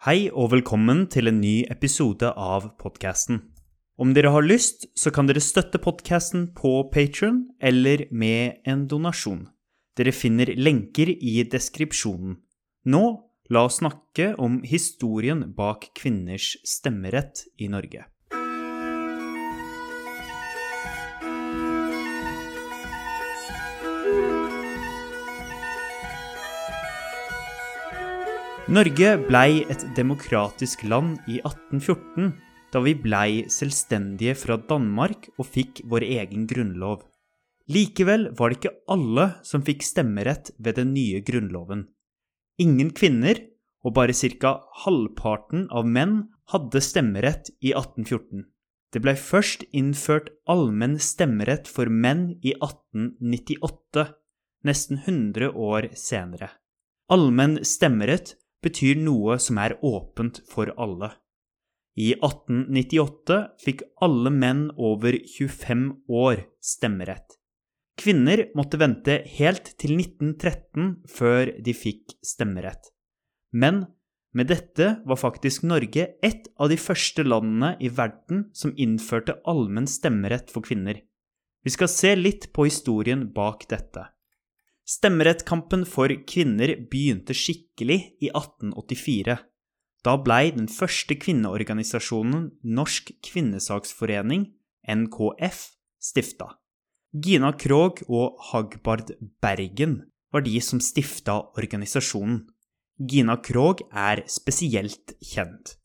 Hei og velkommen til en ny episode av podkasten. Om dere har lyst, så kan dere støtte podkasten på Patron eller med en donasjon. Dere finner lenker i deskripsjonen. Nå, la oss snakke om historien bak kvinners stemmerett i Norge. Norge blei et demokratisk land i 1814, da vi blei selvstendige fra Danmark og fikk vår egen grunnlov. Likevel var det ikke alle som fikk stemmerett ved den nye grunnloven. Ingen kvinner, og bare ca. halvparten av menn, hadde stemmerett i 1814. Det blei først innført allmenn stemmerett for menn i 1898, nesten 100 år senere. Allmenn stemmerett betyr noe som er åpent for alle. I 1898 fikk alle menn over 25 år stemmerett. Kvinner måtte vente helt til 1913 før de fikk stemmerett. Men med dette var faktisk Norge et av de første landene i verden som innførte allmenn stemmerett for kvinner. Vi skal se litt på historien bak dette. Stemmerettkampen for kvinner begynte skikkelig i 1884. Da blei den første kvinneorganisasjonen Norsk kvinnesaksforening, NKF, stifta. Gina Krog og Hagbard Bergen var de som stifta organisasjonen. Gina Krog er spesielt kjent.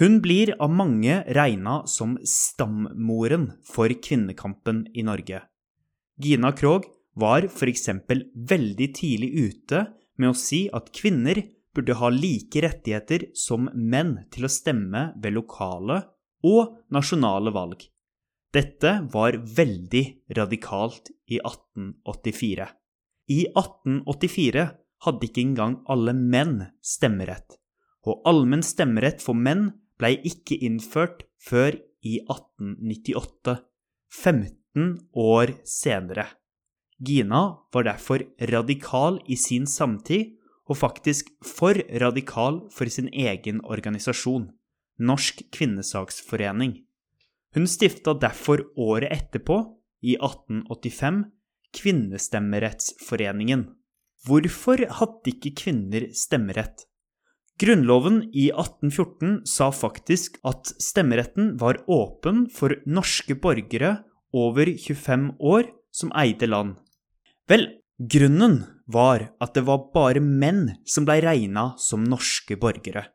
Hun blir av mange regna som stammoren for kvinnekampen i Norge. Gina Krog var f.eks. veldig tidlig ute med å si at kvinner burde ha like rettigheter som menn til å stemme ved lokale og nasjonale valg. Dette var veldig radikalt i 1884. I 1884 hadde ikke engang alle menn stemmerett, og allmenn stemmerett for menn blei ikke innført før i 1898, 15 år senere. Gina var derfor radikal i sin samtid, og faktisk for radikal for sin egen organisasjon, Norsk kvinnesaksforening. Hun stifta derfor året etterpå, i 1885, Kvinnestemmerettsforeningen. Hvorfor hadde ikke kvinner stemmerett? Grunnloven i 1814 sa faktisk at stemmeretten var åpen for norske borgere over 25 år som eide land. Vel, grunnen var at det var bare menn som blei regna som norske borgere.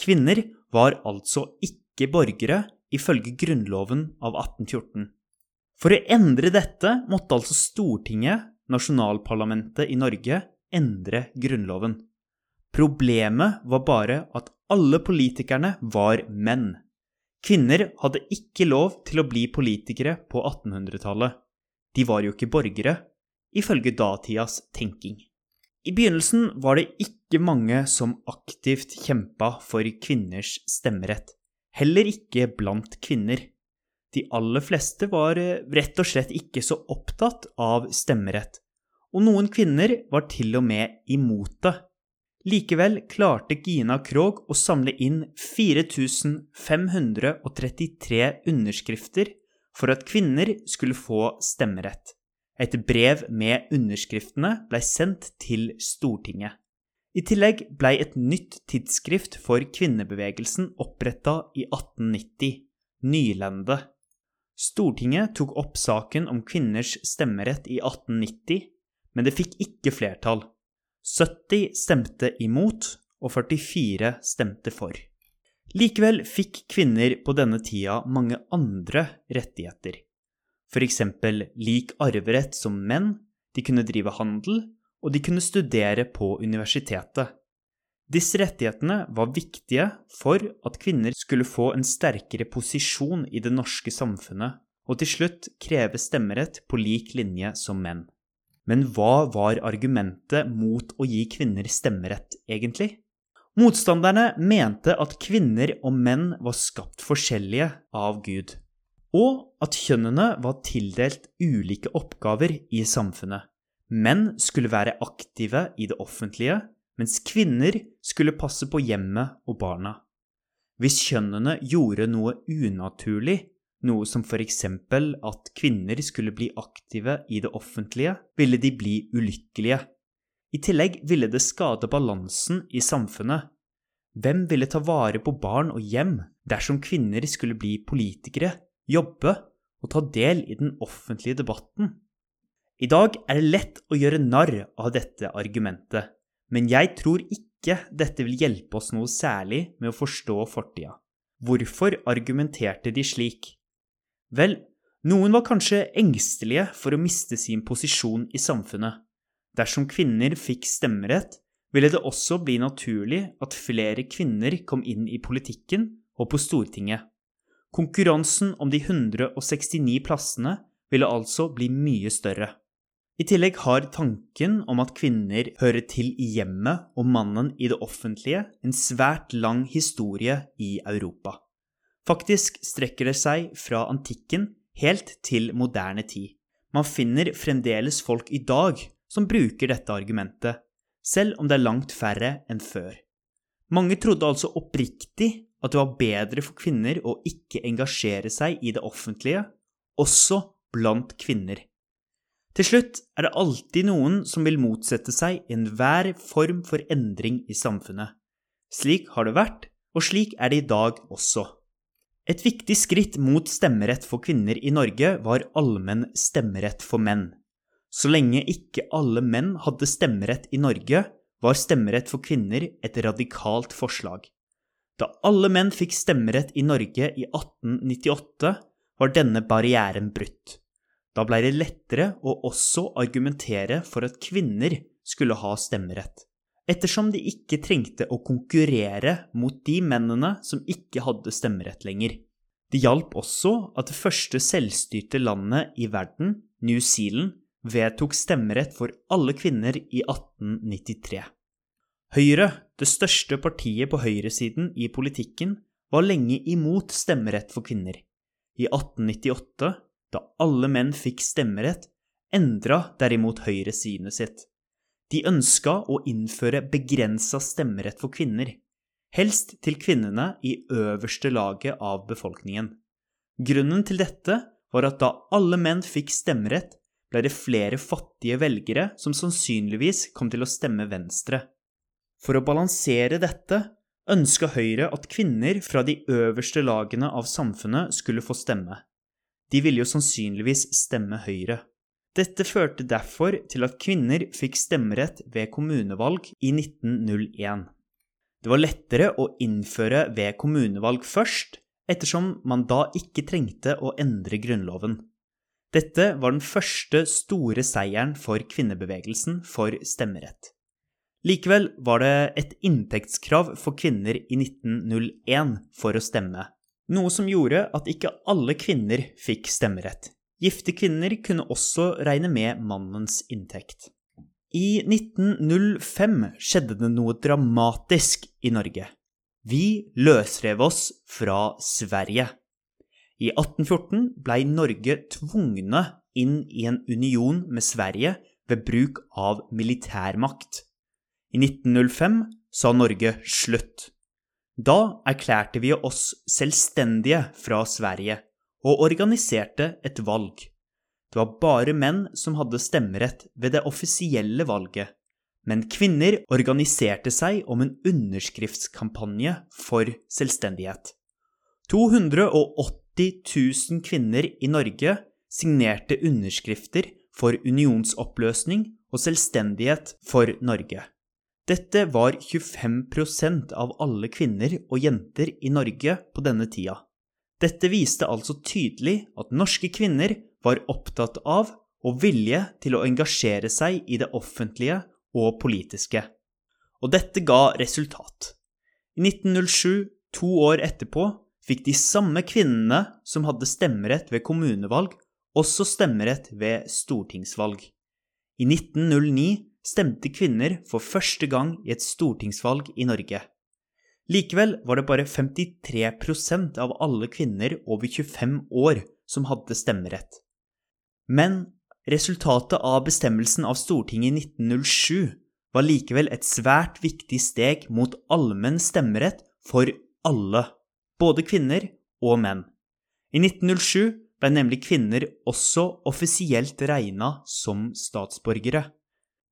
Kvinner var altså ikke borgere ifølge Grunnloven av 1814. For å endre dette måtte altså Stortinget, nasjonalparlamentet i Norge, endre Grunnloven. Problemet var bare at alle politikerne var menn. Kvinner hadde ikke lov til å bli politikere på 1800-tallet. De var jo ikke borgere, ifølge datidas tenking. I begynnelsen var det ikke mange som aktivt kjempa for kvinners stemmerett, heller ikke blant kvinner. De aller fleste var eh, rett og slett ikke så opptatt av stemmerett, og noen kvinner var til og med imot det. Likevel klarte Gina Krog å samle inn 4533 underskrifter for at kvinner skulle få stemmerett. Et brev med underskriftene blei sendt til Stortinget. I tillegg blei et nytt tidsskrift for kvinnebevegelsen oppretta i 1890, Nylende. Stortinget tok opp saken om kvinners stemmerett i 1890, men det fikk ikke flertall. 70 stemte imot, og 44 stemte for. Likevel fikk kvinner på denne tida mange andre rettigheter f.eks. lik arverett som menn, de kunne drive handel, og de kunne studere på universitetet. Disse rettighetene var viktige for at kvinner skulle få en sterkere posisjon i det norske samfunnet, og til slutt kreve stemmerett på lik linje som menn. Men hva var argumentet mot å gi kvinner stemmerett, egentlig? Motstanderne mente at kvinner og menn var skapt forskjellige av Gud og at kjønnene var tildelt ulike oppgaver i samfunnet. Menn skulle være aktive i det offentlige, mens kvinner skulle passe på hjemmet og barna. Hvis kjønnene gjorde noe unaturlig, noe som for eksempel at kvinner skulle bli aktive i det offentlige, ville de bli ulykkelige. I tillegg ville det skade balansen i samfunnet. Hvem ville ta vare på barn og hjem dersom kvinner skulle bli politikere, jobbe og ta del i den offentlige debatten? I dag er det lett å gjøre narr av dette argumentet, men jeg tror ikke dette vil hjelpe oss noe særlig med å forstå fortida. Hvorfor argumenterte de slik? Vel, noen var kanskje engstelige for å miste sin posisjon i samfunnet. Dersom kvinner fikk stemmerett, ville det også bli naturlig at flere kvinner kom inn i politikken og på Stortinget. Konkurransen om de 169 plassene ville altså bli mye større. I tillegg har tanken om at kvinner hører til i hjemmet og mannen i det offentlige, en svært lang historie i Europa. Faktisk strekker det seg fra antikken helt til moderne tid. Man finner fremdeles folk i dag som bruker dette argumentet, selv om det er langt færre enn før. Mange trodde altså oppriktig at det var bedre for kvinner å ikke engasjere seg i det offentlige, også blant kvinner. Til slutt er det alltid noen som vil motsette seg enhver form for endring i samfunnet. Slik har det vært, og slik er det i dag også. Et viktig skritt mot stemmerett for kvinner i Norge var allmenn stemmerett for menn. Så lenge ikke alle menn hadde stemmerett i Norge, var stemmerett for kvinner et radikalt forslag. Da alle menn fikk stemmerett i Norge i 1898, var denne barrieren brutt. Da blei det lettere å også argumentere for at kvinner skulle ha stemmerett, ettersom de ikke trengte å konkurrere mot de mennene som ikke hadde stemmerett lenger. Det hjalp også at det første selvstyrte landet i verden, New Zealand, vedtok stemmerett for alle kvinner i 1893. Høyre, det største partiet på høyresiden i politikken, var lenge imot stemmerett for kvinner. I 1898 da alle menn fikk stemmerett, endra derimot Høyre synet sitt. De ønska å innføre begrensa stemmerett for kvinner, helst til kvinnene i øverste laget av befolkningen. Grunnen til dette var at da alle menn fikk stemmerett, ble det flere fattige velgere som sannsynligvis kom til å stemme Venstre. For å balansere dette ønska Høyre at kvinner fra de øverste lagene av samfunnet skulle få stemme. De ville jo sannsynligvis stemme Høyre. Dette førte derfor til at kvinner fikk stemmerett ved kommunevalg i 1901. Det var lettere å innføre ved kommunevalg først, ettersom man da ikke trengte å endre Grunnloven. Dette var den første store seieren for kvinnebevegelsen for stemmerett. Likevel var det et inntektskrav for kvinner i 1901 for å stemme, noe som gjorde at ikke alle kvinner fikk stemmerett. Gifte kvinner kunne også regne med mannens inntekt. I 1905 skjedde det noe dramatisk i Norge. Vi løsrev oss fra Sverige. I 1814 blei Norge tvungne inn i en union med Sverige ved bruk av militærmakt. I 1905 sa Norge slutt. Da erklærte vi oss selvstendige fra Sverige og organiserte et valg. Det var bare menn som hadde stemmerett ved det offisielle valget, men kvinner organiserte seg om en underskriftskampanje for selvstendighet. 280 000 kvinner i Norge signerte underskrifter for unionsoppløsning og selvstendighet for Norge. Dette var 25% av alle kvinner og jenter i Norge på denne tida. Dette viste altså tydelig at norske kvinner var opptatt av og vilje til å engasjere seg i det offentlige og politiske. Og dette ga resultat. I 1907, to år etterpå, fikk de samme kvinnene som hadde stemmerett ved kommunevalg, også stemmerett ved stortingsvalg. I 1909 stemte kvinner for første gang i et stortingsvalg i Norge. Likevel var det bare 53% av alle kvinner over 25 år som hadde stemmerett. Men resultatet av bestemmelsen av Stortinget i 1907 var likevel et svært viktig steg mot allmenn stemmerett for alle, både kvinner og menn. I 1907 ble nemlig kvinner også offisielt regna som statsborgere.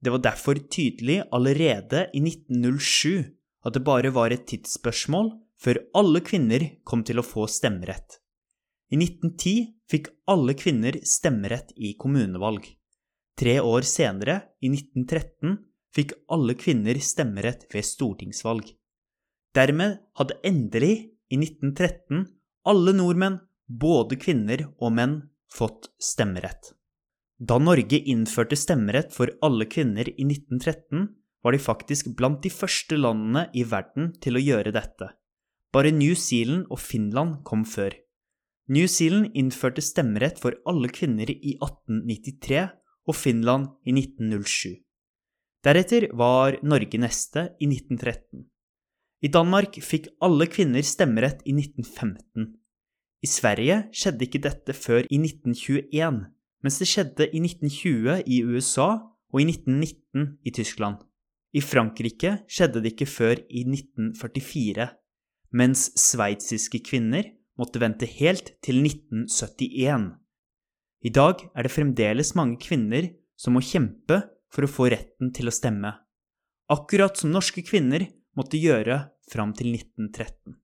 Det var derfor tydelig allerede i 1907 at det bare var et tidsspørsmål før alle kvinner kom til å få stemmerett. I 1910 fikk alle kvinner stemmerett i kommunevalg. Tre år senere, i 1913, fikk alle kvinner stemmerett ved stortingsvalg. Dermed hadde endelig, i 1913, alle nordmenn, både kvinner og menn, fått stemmerett. Da Norge innførte stemmerett for alle kvinner i 1913, var de faktisk blant de første landene i verden til å gjøre dette. Bare New Zealand og Finland kom før. New Zealand innførte stemmerett for alle kvinner i 1893 og Finland i 1907. Deretter var Norge neste, i 1913. I Danmark fikk alle kvinner stemmerett i 1915. I Sverige skjedde ikke dette før i 1921, mens det skjedde i 1920 i USA og i 1919 i Tyskland. I Frankrike skjedde det ikke før i 1944, mens sveitsiske kvinner måtte vente helt til 1971. I dag er det fremdeles mange kvinner som må kjempe for å få retten til å stemme, akkurat som norske kvinner måtte gjøre fram til 1913.